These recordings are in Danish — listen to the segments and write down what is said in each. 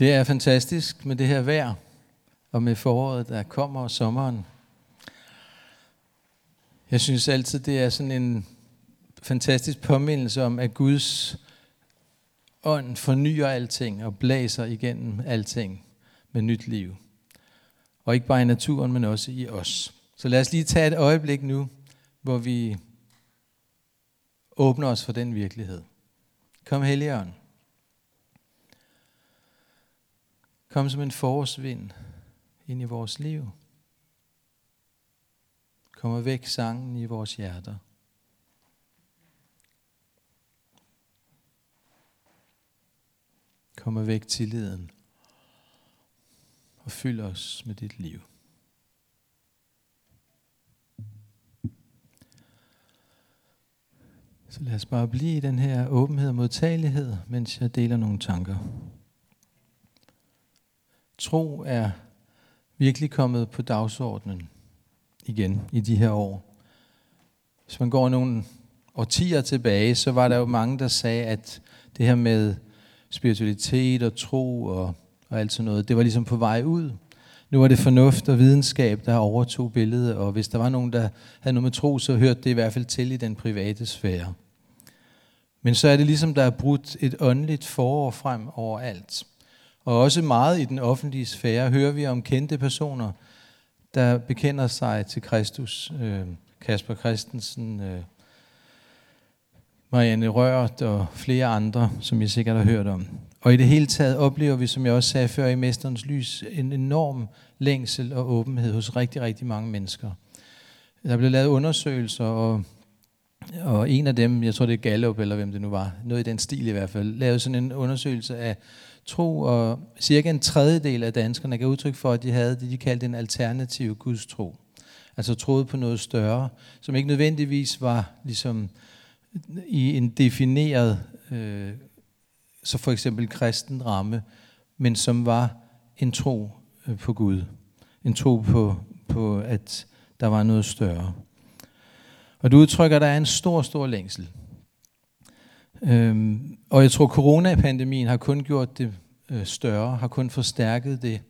Det er fantastisk med det her vejr, og med foråret, der kommer, og sommeren. Jeg synes altid, det er sådan en fantastisk påmindelse om, at Guds ånd fornyer alting og blæser igennem alting med nyt liv. Og ikke bare i naturen, men også i os. Så lad os lige tage et øjeblik nu, hvor vi åbner os for den virkelighed. Kom Helligånd. Kom som en forårsvind ind i vores liv. Kommer væk sangen i vores hjerter. Kommer væk tilliden. Og fyld os med dit liv. Så lad os bare blive i den her åbenhed og modtagelighed, mens jeg deler nogle tanker. Tro er virkelig kommet på dagsordenen igen i de her år. Hvis man går nogle årtier tilbage, så var der jo mange, der sagde, at det her med spiritualitet og tro og, og alt sådan noget, det var ligesom på vej ud. Nu var det fornuft og videnskab, der overtog billedet, og hvis der var nogen, der havde noget med tro, så hørte det i hvert fald til i den private sfære. Men så er det ligesom, der er brudt et åndeligt forår frem over alt. Og også meget i den offentlige sfære hører vi om kendte personer, der bekender sig til Kristus. Øh, Kasper Christensen, øh, Marianne Rørt og flere andre, som I sikkert har hørt om. Og i det hele taget oplever vi, som jeg også sagde før i Mesterens Lys, en enorm længsel og åbenhed hos rigtig, rigtig mange mennesker. Der blev lavet undersøgelser, og, og en af dem, jeg tror det er Gallup, eller hvem det nu var, noget i den stil i hvert fald, lavede sådan en undersøgelse af tro, og cirka en tredjedel af danskerne gav udtryk for, at de havde det, de kaldte en alternativ gudstro. Altså troede på noget større, som ikke nødvendigvis var ligesom i en defineret, øh, så for eksempel kristen ramme, men som var en tro øh, på Gud. En tro på, på, at der var noget større. Og du udtrykker, at der er en stor, stor længsel. Øhm, og jeg tror, coronapandemien har kun gjort det øh, større, har kun forstærket det.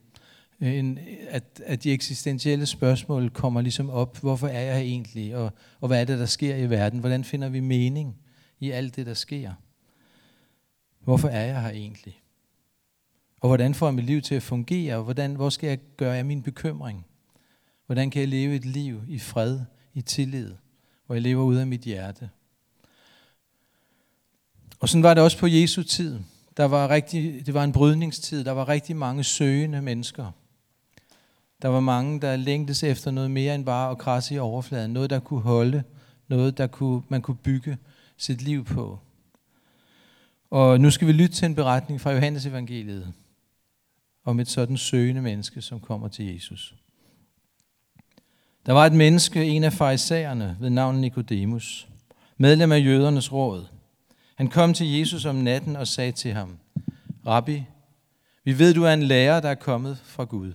Øh, en, at, at de eksistentielle spørgsmål kommer ligesom op. Hvorfor er jeg her egentlig? Og, og hvad er det, der sker i verden? Hvordan finder vi mening i alt det, der sker? Hvorfor er jeg her egentlig? Og hvordan får jeg mit liv til at fungere? Og hvordan, hvor skal jeg gøre af min bekymring? Hvordan kan jeg leve et liv i fred, i tillid, hvor jeg lever ud af mit hjerte? Og sådan var det også på Jesu tid. Der var rigtig, det var en brydningstid. Der var rigtig mange søgende mennesker. Der var mange, der længtes efter noget mere end bare at krasse i overfladen. Noget, der kunne holde. Noget, der kunne, man kunne bygge sit liv på. Og nu skal vi lytte til en beretning fra Johannes evangeliet om et sådan søgende menneske, som kommer til Jesus. Der var et menneske, en af farisæerne ved navn Nikodemus, medlem af jødernes råd – han kom til Jesus om natten og sagde til ham, Rabbi, vi ved, du er en lærer, der er kommet fra Gud.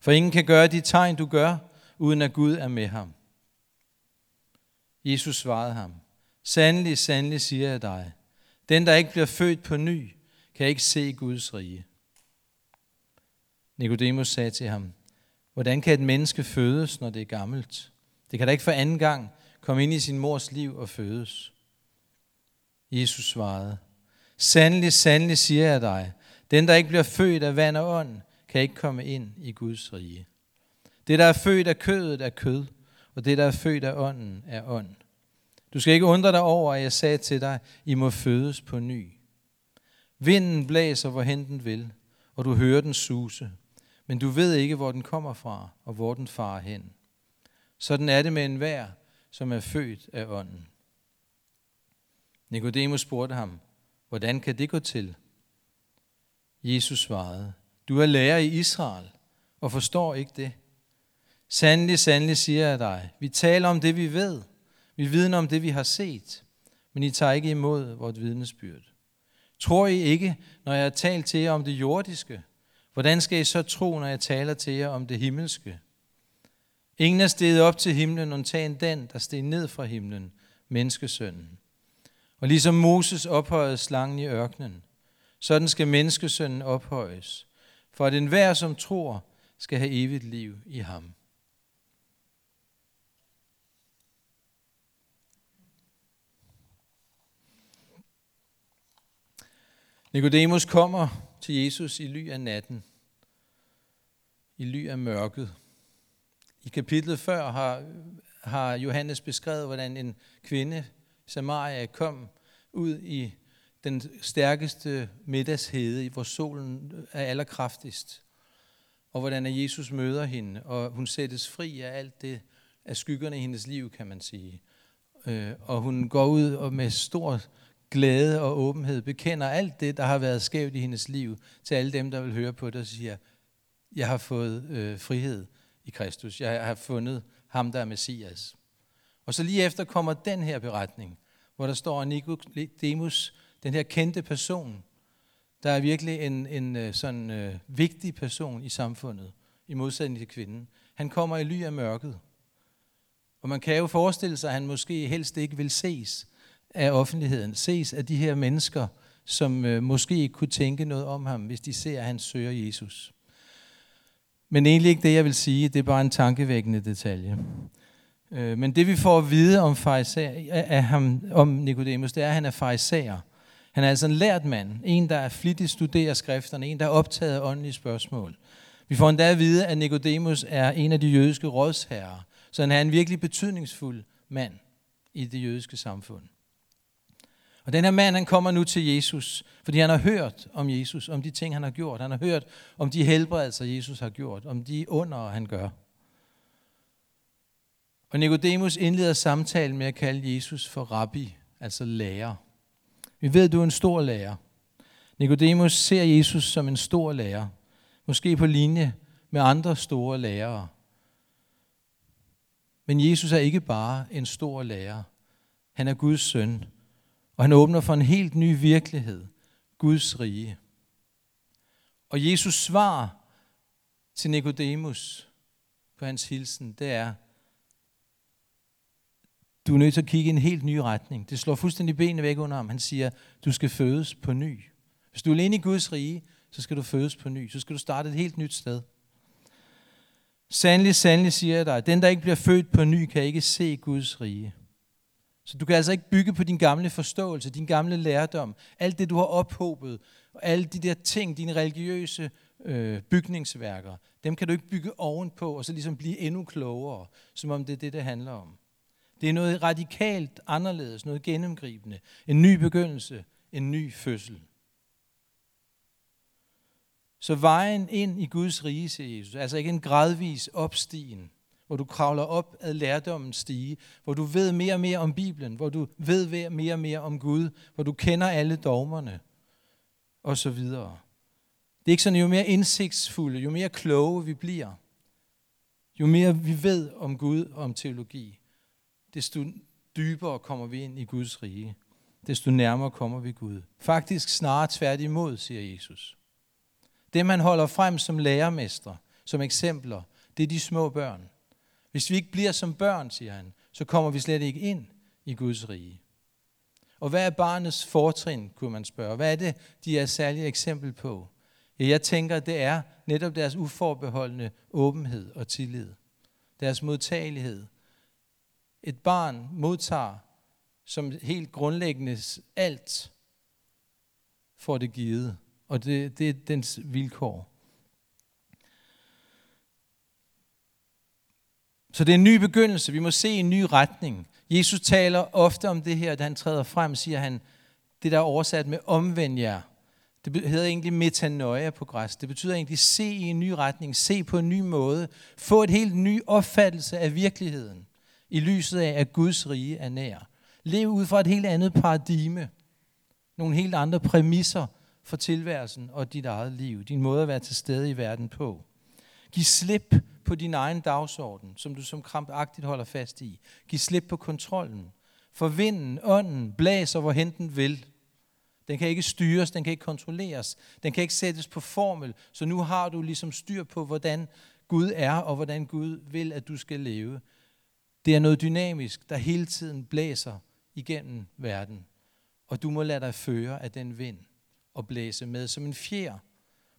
For ingen kan gøre de tegn, du gør, uden at Gud er med ham. Jesus svarede ham, Sandelig, sandelig siger jeg dig, den, der ikke bliver født på ny, kan ikke se Guds rige. Nikodemus sagde til ham, Hvordan kan et menneske fødes, når det er gammelt? Det kan da ikke for anden gang komme ind i sin mors liv og fødes. Jesus svarede, Sandelig, sandelig siger jeg dig, den der ikke bliver født af vand og ånd, kan ikke komme ind i Guds rige. Det, der er født af kødet, er kød, og det, der er født af ånden, er ånd. Du skal ikke undre dig over, at jeg sagde til dig, I må fødes på ny. Vinden blæser, hvorhen den vil, og du hører den suse, men du ved ikke, hvor den kommer fra, og hvor den farer hen. Sådan er det med enhver, som er født af ånden. Nikodemus spurgte ham, hvordan kan det gå til? Jesus svarede, du er lærer i Israel og forstår ikke det. Sandelig, sandelig siger jeg dig, vi taler om det, vi ved. Vi vidner om det, vi har set, men I tager ikke imod vort vidnesbyrd. Tror I ikke, når jeg har talt til jer om det jordiske? Hvordan skal I så tro, når jeg taler til jer om det himmelske? Ingen er steget op til himlen, undtagen den, der steg ned fra himlen, menneskesønnen. Og ligesom Moses ophøjede slangen i ørkenen, Sådan skal menneskesønnen ophøjes, for at enhver, som tror, skal have evigt liv i ham. Nikodemus kommer til Jesus i ly af natten, i ly af mørket. I kapitlet før har, har Johannes beskrevet, hvordan en kvinde, Samaria, kom ud i den stærkeste middagshede, hvor solen er allerkraftigst. Og hvordan Jesus møder hende, og hun sættes fri af alt det, af skyggerne i hendes liv, kan man sige. Øh, og hun går ud og med stor glæde og åbenhed bekender alt det, der har været skævt i hendes liv, til alle dem, der vil høre på det og siger, jeg har fået øh, frihed i Kristus. Jeg har fundet ham, der er Messias. Og så lige efter kommer den her beretning, hvor der står, at Nikodemus, den her kendte person, der er virkelig en, en øh, sådan øh, vigtig person i samfundet, i modsætning til kvinden. Han kommer i ly af mørket. Og man kan jo forestille sig, at han måske helst ikke vil ses af offentligheden, ses af de her mennesker, som øh, måske ikke kunne tænke noget om ham, hvis de ser, at han søger Jesus. Men egentlig ikke det, jeg vil sige. Det er bare en tankevækkende detalje. Øh, men det vi får at vide om, af ham, om Nicodemus, det er, at han er fariserer. Han er altså en lært mand. En, der er flittigt studerer skrifterne. En, der er optaget af åndelige spørgsmål. Vi får endda at vide, at Nicodemus er en af de jødiske rådsherrer. Så han er en virkelig betydningsfuld mand i det jødiske samfund. Og den her mand, han kommer nu til Jesus, fordi han har hørt om Jesus, om de ting, han har gjort. Han har hørt om de helbredelser, Jesus har gjort, om de under, han gør. Og Nikodemus indleder samtalen med at kalde Jesus for rabbi, altså lærer. Vi ved, at du er en stor lærer. Nikodemus ser Jesus som en stor lærer, måske på linje med andre store lærere. Men Jesus er ikke bare en stor lærer. Han er Guds søn, og han åbner for en helt ny virkelighed, Guds rige. Og Jesus svar til Nikodemus på hans hilsen, det er, du er nødt til at kigge i en helt ny retning. Det slår fuldstændig benene væk under ham. Han siger, du skal fødes på ny. Hvis du er alene i Guds rige, så skal du fødes på ny. Så skal du starte et helt nyt sted. Sandelig, sandelig siger jeg dig, den der ikke bliver født på ny, kan ikke se Guds rige. Så du kan altså ikke bygge på din gamle forståelse, din gamle lærdom, alt det, du har ophobet, og alle de der ting, dine religiøse øh, bygningsværker, dem kan du ikke bygge ovenpå, og så ligesom blive endnu klogere, som om det er det, det handler om. Det er noget radikalt anderledes, noget gennemgribende. En ny begyndelse, en ny fødsel. Så vejen ind i Guds rige, siger Jesus, altså ikke en gradvis opstigen, hvor du kravler op ad lærdommens stige, hvor du ved mere og mere om Bibelen, hvor du ved mere og mere om Gud, hvor du kender alle dogmerne, og så videre. Det er ikke sådan, jo mere indsigtsfulde, jo mere kloge vi bliver, jo mere vi ved om Gud og om teologi, desto dybere kommer vi ind i Guds rige. Desto nærmere kommer vi Gud. Faktisk snarere tværtimod, siger Jesus. Det, man holder frem som lærermestre, som eksempler, det er de små børn. Hvis vi ikke bliver som børn, siger han, så kommer vi slet ikke ind i Guds rige. Og hvad er barnets fortrin, kunne man spørge. Hvad er det, de er særlige eksempel på? Ja, jeg tænker, det er netop deres uforbeholdende åbenhed og tillid. Deres modtagelighed. Et barn modtager som helt grundlæggende alt for det givet. Og det, det er dens vilkår. Så det er en ny begyndelse. Vi må se en ny retning. Jesus taler ofte om det her, da han træder frem, siger han, det der er oversat med omvend jer. Det hedder egentlig metanoia på græs. Det betyder egentlig se i en ny retning, se på en ny måde, få et helt ny opfattelse af virkeligheden, i lyset af, at Guds rige er nær. Lev ud fra et helt andet paradigme, nogle helt andre præmisser for tilværelsen og dit eget liv, din måde at være til stede i verden på. Giv slip på din egen dagsorden, som du som krampagtigt holder fast i. Giv slip på kontrollen. For vinden, ånden, blæser, hvorhen den vil. Den kan ikke styres, den kan ikke kontrolleres, den kan ikke sættes på formel. Så nu har du ligesom styr på, hvordan Gud er, og hvordan Gud vil, at du skal leve. Det er noget dynamisk, der hele tiden blæser igennem verden. Og du må lade dig føre af den vind. og blæse med. Som en fjer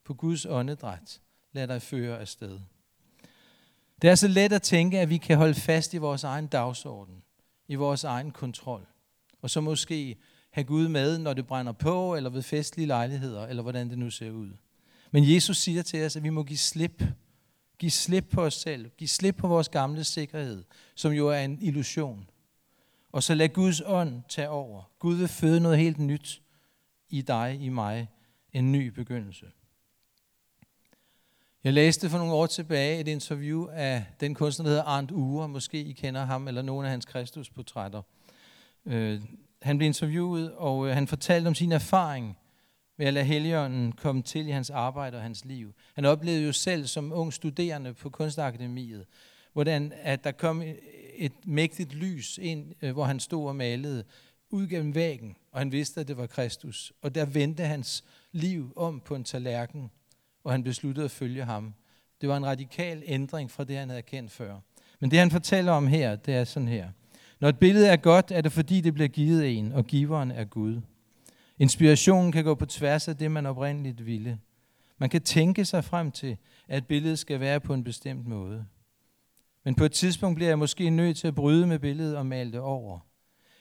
på Guds åndedræt. Lad dig føre afsted. Det er så let at tænke, at vi kan holde fast i vores egen dagsorden, i vores egen kontrol, og så måske have Gud med, når det brænder på, eller ved festlige lejligheder, eller hvordan det nu ser ud. Men Jesus siger til os, at vi må give slip. Giv slip på os selv. Giv slip på vores gamle sikkerhed, som jo er en illusion. Og så lad Guds ånd tage over. Gud vil føde noget helt nyt i dig, i mig. En ny begyndelse. Jeg læste for nogle år tilbage et interview af den kunstner, der hedder Arndt Ure. Måske I kender ham, eller nogle af hans Kristusportrætter. Øh, han blev interviewet, og øh, han fortalte om sin erfaring ved at lade Helligånden komme til i hans arbejde og hans liv. Han oplevede jo selv som ung studerende på Kunstakademiet, hvordan at der kom et mægtigt lys ind, øh, hvor han stod og malede ud gennem væggen, og han vidste, at det var Kristus. Og der vendte hans liv om på en tallerken, og han besluttede at følge ham. Det var en radikal ændring fra det, han havde kendt før. Men det, han fortæller om her, det er sådan her. Når et billede er godt, er det fordi, det bliver givet en, og giveren er Gud. Inspirationen kan gå på tværs af det, man oprindeligt ville. Man kan tænke sig frem til, at billedet skal være på en bestemt måde. Men på et tidspunkt bliver jeg måske nødt til at bryde med billedet og male det over.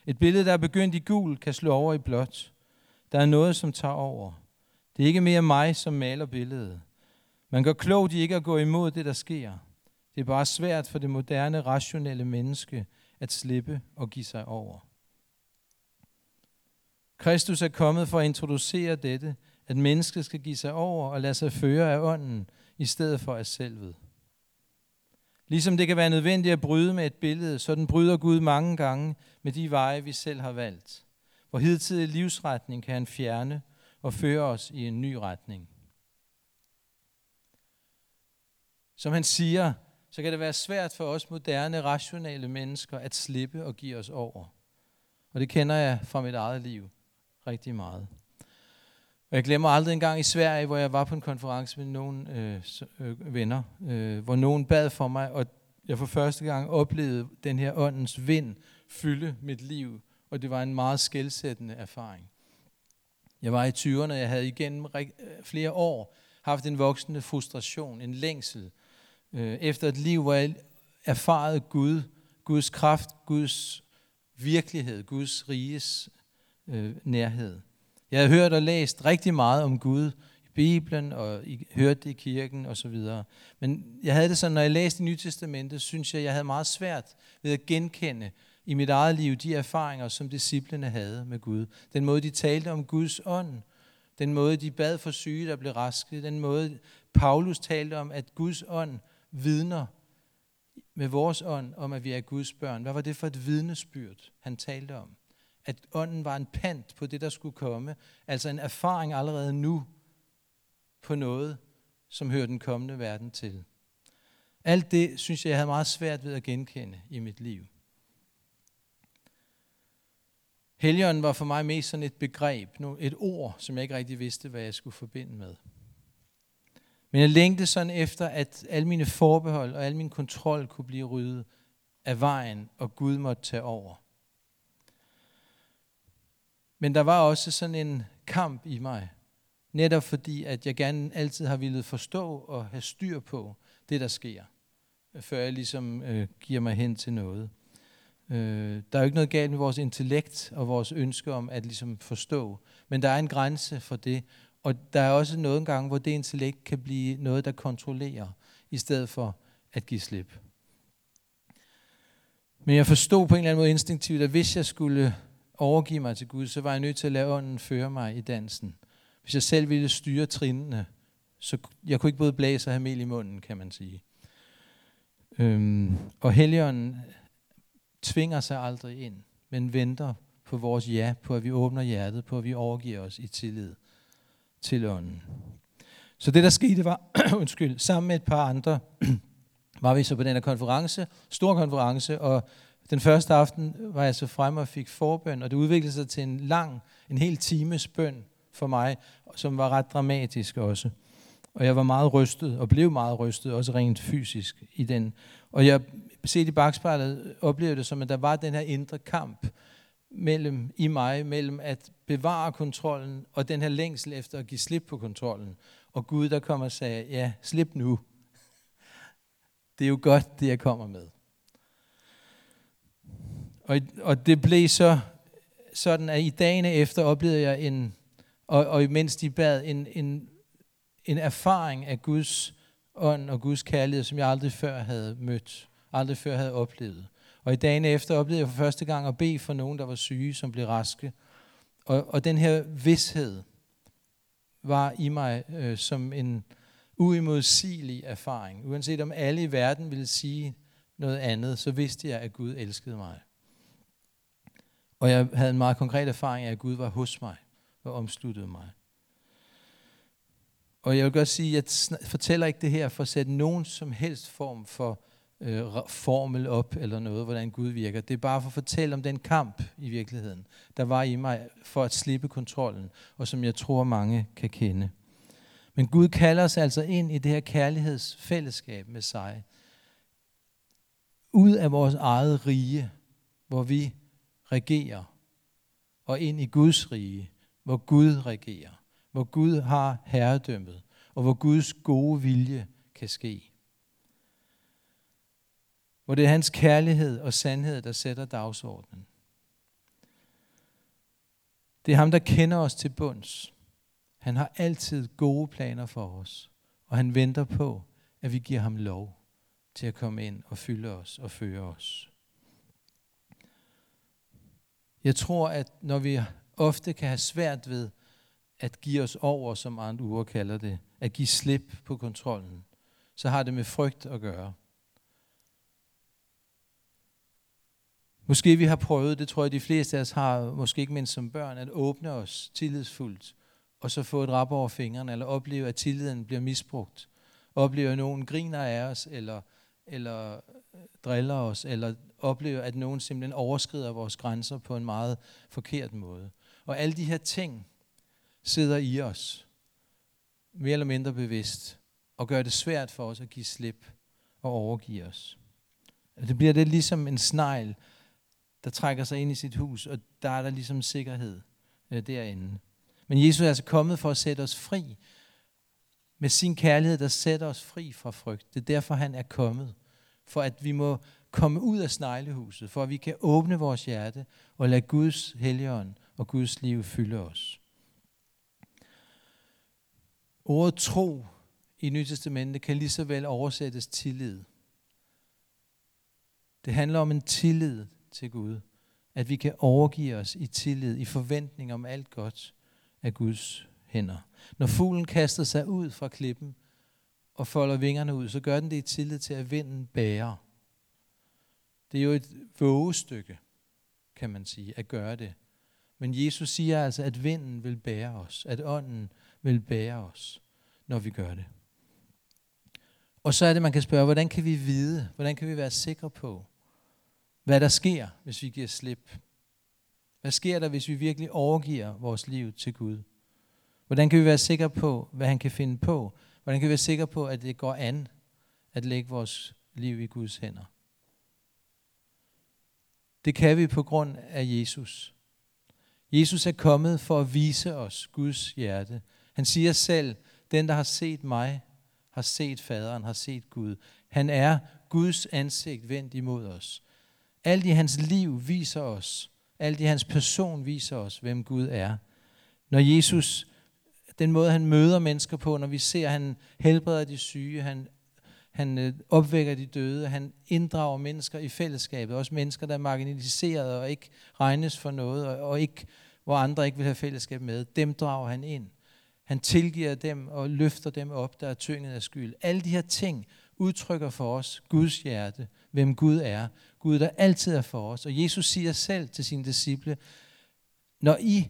Et billede, der er begyndt i gul, kan slå over i blåt. Der er noget, som tager over. Det er ikke mere mig, som maler billedet. Man gør klogt i ikke at gå imod det, der sker. Det er bare svært for det moderne, rationelle menneske at slippe og give sig over. Kristus er kommet for at introducere dette, at mennesket skal give sig over og lade sig føre af ånden, i stedet for af selvet. Ligesom det kan være nødvendigt at bryde med et billede, så den bryder Gud mange gange med de veje, vi selv har valgt. Hvor hidtidig livsretning kan han fjerne og føre os i en ny retning. Som han siger, så kan det være svært for os moderne, rationelle mennesker at slippe og give os over. Og det kender jeg fra mit eget liv rigtig meget. Og jeg glemmer aldrig en gang i Sverige, hvor jeg var på en konference med nogle øh, øh, venner, øh, hvor nogen bad for mig, og jeg for første gang oplevede den her åndens vind fylde mit liv, og det var en meget skældsættende erfaring. Jeg var i 20'erne, og jeg havde igennem øh, flere år haft en voksende frustration, en længsel, øh, efter et liv, hvor jeg erfarede Gud, Guds kraft, Guds virkelighed, Guds riges øh, nærhed. Jeg havde hørt og læst rigtig meget om Gud i Bibelen, og I, hørt det i kirken osv. Men jeg havde det sådan, når jeg læste i Nye Testamente, synes jeg, jeg havde meget svært ved at genkende i mit eget liv de erfaringer, som disciplene havde med Gud. Den måde, de talte om Guds ånd, den måde, de bad for syge, der blev raske, den måde, Paulus talte om, at Guds ånd vidner med vores ånd om, at vi er Guds børn. Hvad var det for et vidnesbyrd, han talte om? At ånden var en pant på det, der skulle komme. Altså en erfaring allerede nu på noget, som hører den kommende verden til. Alt det, synes jeg, jeg havde meget svært ved at genkende i mit liv. Helligånden var for mig mest sådan et begreb, et ord, som jeg ikke rigtig vidste, hvad jeg skulle forbinde med. Men jeg længte sådan efter, at alle mine forbehold og al min kontrol kunne blive ryddet af vejen, og Gud måtte tage over. Men der var også sådan en kamp i mig, netop fordi, at jeg gerne altid har ville forstå og have styr på det, der sker, øh, før jeg ligesom øh, giver mig hen til noget. Øh, der er jo ikke noget galt med vores intellekt og vores ønske om at ligesom forstå, men der er en grænse for det, og der er også nogle gange, hvor det intellekt kan blive noget, der kontrollerer, i stedet for at give slip. Men jeg forstod på en eller anden måde instinktivt, at hvis jeg skulle overgive mig til Gud, så var jeg nødt til at lade ånden føre mig i dansen. Hvis jeg selv ville styre trinene, så jeg kunne ikke både blæse og have mel i munden, kan man sige. Øhm, og Helligånden tvinger sig aldrig ind, men venter på vores ja, på at vi åbner hjertet, på at vi overgiver os i tillid til ånden. Så det, der skete, var, undskyld, sammen med et par andre, var vi så på den her konference, stor konference, og den første aften var jeg så fremme og fik forbøn, og det udviklede sig til en lang, en hel times bøn for mig, som var ret dramatisk også. Og jeg var meget rystet, og blev meget rystet, også rent fysisk i den. Og jeg set i bagspejlet oplevede det som, at der var den her indre kamp mellem i mig, mellem at bevare kontrollen og den her længsel efter at give slip på kontrollen. Og Gud, der kommer og sagde, ja, slip nu. Det er jo godt, det jeg kommer med. Og, og det blev så sådan, at i dagene efter oplevede jeg en, og, og imens de bad, en, en, en erfaring af Guds ånd og Guds kærlighed, som jeg aldrig før havde mødt, aldrig før havde oplevet. Og i dagene efter oplevede jeg for første gang at bede for nogen, der var syge, som blev raske. Og, og den her vidshed var i mig øh, som en uimodsigelig erfaring. Uanset om alle i verden ville sige noget andet, så vidste jeg, at Gud elskede mig. Og jeg havde en meget konkret erfaring af, at Gud var hos mig og omsluttede mig. Og jeg vil godt sige, at jeg fortæller ikke det her for at sætte nogen som helst form for øh, formel op eller noget, hvordan Gud virker. Det er bare for at fortælle om den kamp i virkeligheden, der var i mig for at slippe kontrollen, og som jeg tror mange kan kende. Men Gud kalder os altså ind i det her kærlighedsfællesskab med sig. Ud af vores eget rige, hvor vi regerer, og ind i Guds rige, hvor Gud regerer, hvor Gud har herredømmet, og hvor Guds gode vilje kan ske. Hvor det er hans kærlighed og sandhed, der sætter dagsordenen. Det er ham, der kender os til bunds. Han har altid gode planer for os, og han venter på, at vi giver ham lov til at komme ind og fylde os og føre os. Jeg tror, at når vi ofte kan have svært ved at give os over, som andre uger kalder det, at give slip på kontrollen, så har det med frygt at gøre. Måske vi har prøvet, det tror jeg de fleste af os har, måske ikke mindst som børn, at åbne os tillidsfuldt, og så få et rap over fingrene, eller opleve, at tilliden bliver misbrugt. Opleve, at nogen griner af os, eller, eller øh, driller os, eller oplever, at nogen simpelthen overskrider vores grænser på en meget forkert måde. Og alle de her ting sidder i os, mere eller mindre bevidst, og gør det svært for os at give slip og overgive os. Det bliver det ligesom en snegl, der trækker sig ind i sit hus, og der er der ligesom sikkerhed øh, derinde. Men Jesus er altså kommet for at sætte os fri med sin kærlighed, der sætter os fri fra frygt. Det er derfor, han er kommet. For at vi må komme ud af sneglehuset, for at vi kan åbne vores hjerte og lade Guds helligånd og Guds liv fylde os. Ordet tro i Nytestamentet kan lige så vel oversættes tillid. Det handler om en tillid til Gud. At vi kan overgive os i tillid, i forventning om alt godt af Guds hænder. Når fuglen kaster sig ud fra klippen og folder vingerne ud, så gør den det i tillid til, at vinden bærer. Det er jo et vågestykke, kan man sige, at gøre det. Men Jesus siger altså, at vinden vil bære os, at ånden vil bære os, når vi gør det. Og så er det, man kan spørge, hvordan kan vi vide, hvordan kan vi være sikre på, hvad der sker, hvis vi giver slip? Hvad sker der, hvis vi virkelig overgiver vores liv til Gud? Hvordan kan vi være sikre på, hvad han kan finde på? Hvordan kan vi være sikre på, at det går an at lægge vores liv i Guds hænder? Det kan vi på grund af Jesus. Jesus er kommet for at vise os Guds hjerte. Han siger selv, den der har set mig, har set faderen, har set Gud. Han er Guds ansigt vendt imod os. Alt i hans liv viser os, alt i hans person viser os, hvem Gud er. Når Jesus, den måde han møder mennesker på, når vi ser, at han helbreder de syge, han, han øh, opvækker de døde, han inddrager mennesker i fællesskabet, også mennesker, der er marginaliseret og ikke regnes for noget, og, og ikke, hvor andre ikke vil have fællesskab med, dem drager han ind. Han tilgiver dem og løfter dem op, der er tynget af skyld. Alle de her ting udtrykker for os Guds hjerte, hvem Gud er. Gud, der altid er for os. Og Jesus siger selv til sine disciple, når I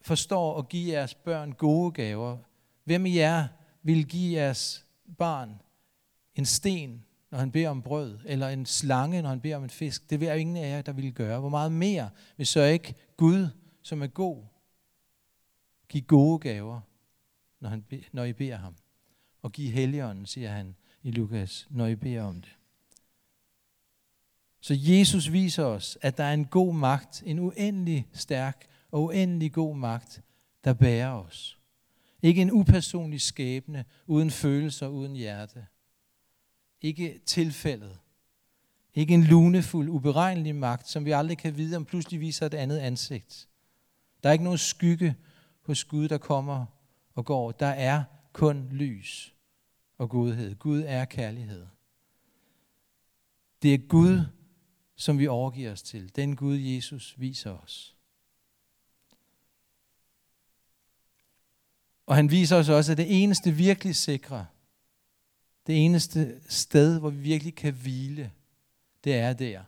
forstår at give jeres børn gode gaver, hvem i jer vil give jeres barn en sten, når han beder om brød, eller en slange, når han beder om en fisk? Det vil ingen af jer, der vil gøre. Hvor meget mere vil så ikke Gud, som er god, give gode gaver, når, han, når I beder ham? Og give helligånden, siger han i Lukas, når I beder om det. Så Jesus viser os, at der er en god magt, en uendelig stærk og uendelig god magt, der bærer os. Ikke en upersonlig skæbne, uden følelser, uden hjerte. Ikke tilfældet. Ikke en lunefuld, uberegnelig magt, som vi aldrig kan vide, om pludselig viser et andet ansigt. Der er ikke nogen skygge hos Gud, der kommer og går. Der er kun lys og godhed. Gud er kærlighed. Det er Gud, som vi overgiver os til. Den Gud, Jesus viser os. Og han viser os også, at det eneste virkelig sikre, det eneste sted, hvor vi virkelig kan hvile, det er der.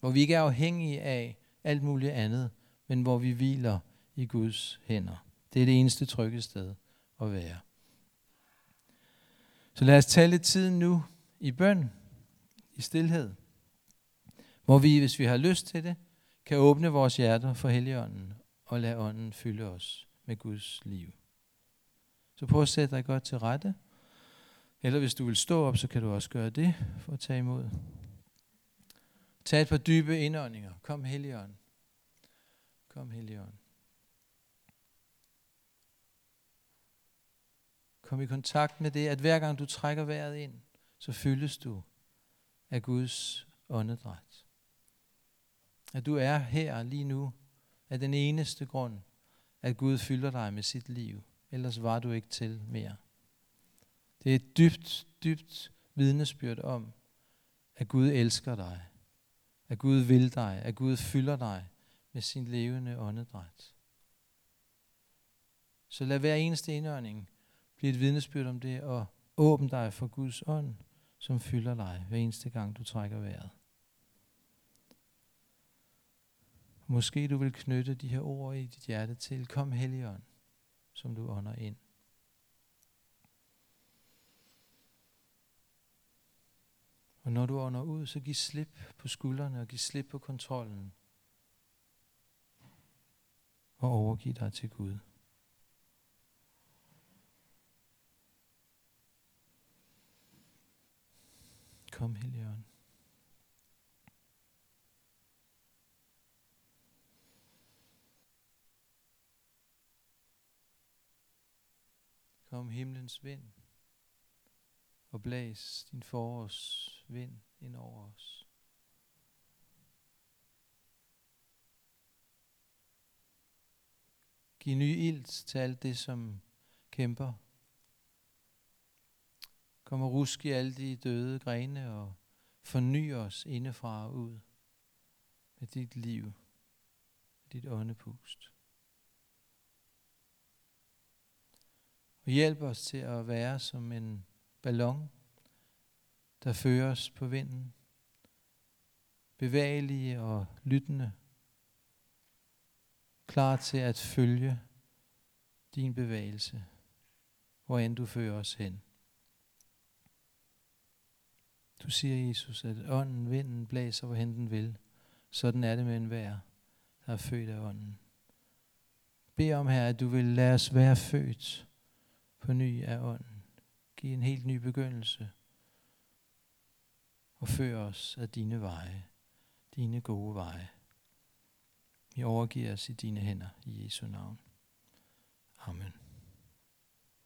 Hvor vi ikke er afhængige af alt muligt andet, men hvor vi hviler i Guds hænder. Det er det eneste trygge sted at være. Så lad os tage lidt tid nu i bøn, i stillhed, hvor vi, hvis vi har lyst til det, kan åbne vores hjerter for Helligånden og lade ånden fylde os med Guds liv. Så prøv at sætte dig godt til rette. Eller hvis du vil stå op, så kan du også gøre det for at tage imod. Tag et par dybe indåndinger. Kom Helligånd. Kom Helligånd. Kom i kontakt med det, at hver gang du trækker vejret ind, så fyldes du af Guds åndedræt. At du er her lige nu af den eneste grund, at Gud fylder dig med sit liv. Ellers var du ikke til mere. Det er et dybt, dybt vidnesbyrd om, at Gud elsker dig. At Gud vil dig. At Gud fylder dig med sin levende åndedræt. Så lad hver eneste indånding blive et vidnesbyrd om det, og åbn dig for Guds ånd, som fylder dig hver eneste gang, du trækker vejret. Måske du vil knytte de her ord i dit hjerte til, kom Helligånd, som du ånder ind. Og når du ånder ud, så giv slip på skuldrene og giv slip på kontrollen. Og overgiv dig til Gud. Kom, Helligånd. Kom himlens vind og blæs din forårs vind ind over os. Giv ny ild til alt det, som kæmper. Kom og rusk i alle de døde grene og forny os indefra og ud med dit liv, med dit åndepust. Og hjælp os til at være som en ballon, der fører os på vinden. Bevægelige og lyttende. Klar til at følge din bevægelse, hvor end du fører os hen. Du siger, Jesus, at ånden, vinden blæser, hvorhen den vil. Sådan er det med enhver, der er født af ånden. Bed om her, at du vil lade os være født på ny af ånden. Giv en helt ny begyndelse. Og før os af dine veje, dine gode veje. Vi overgiver os i dine hænder i Jesu navn. Amen.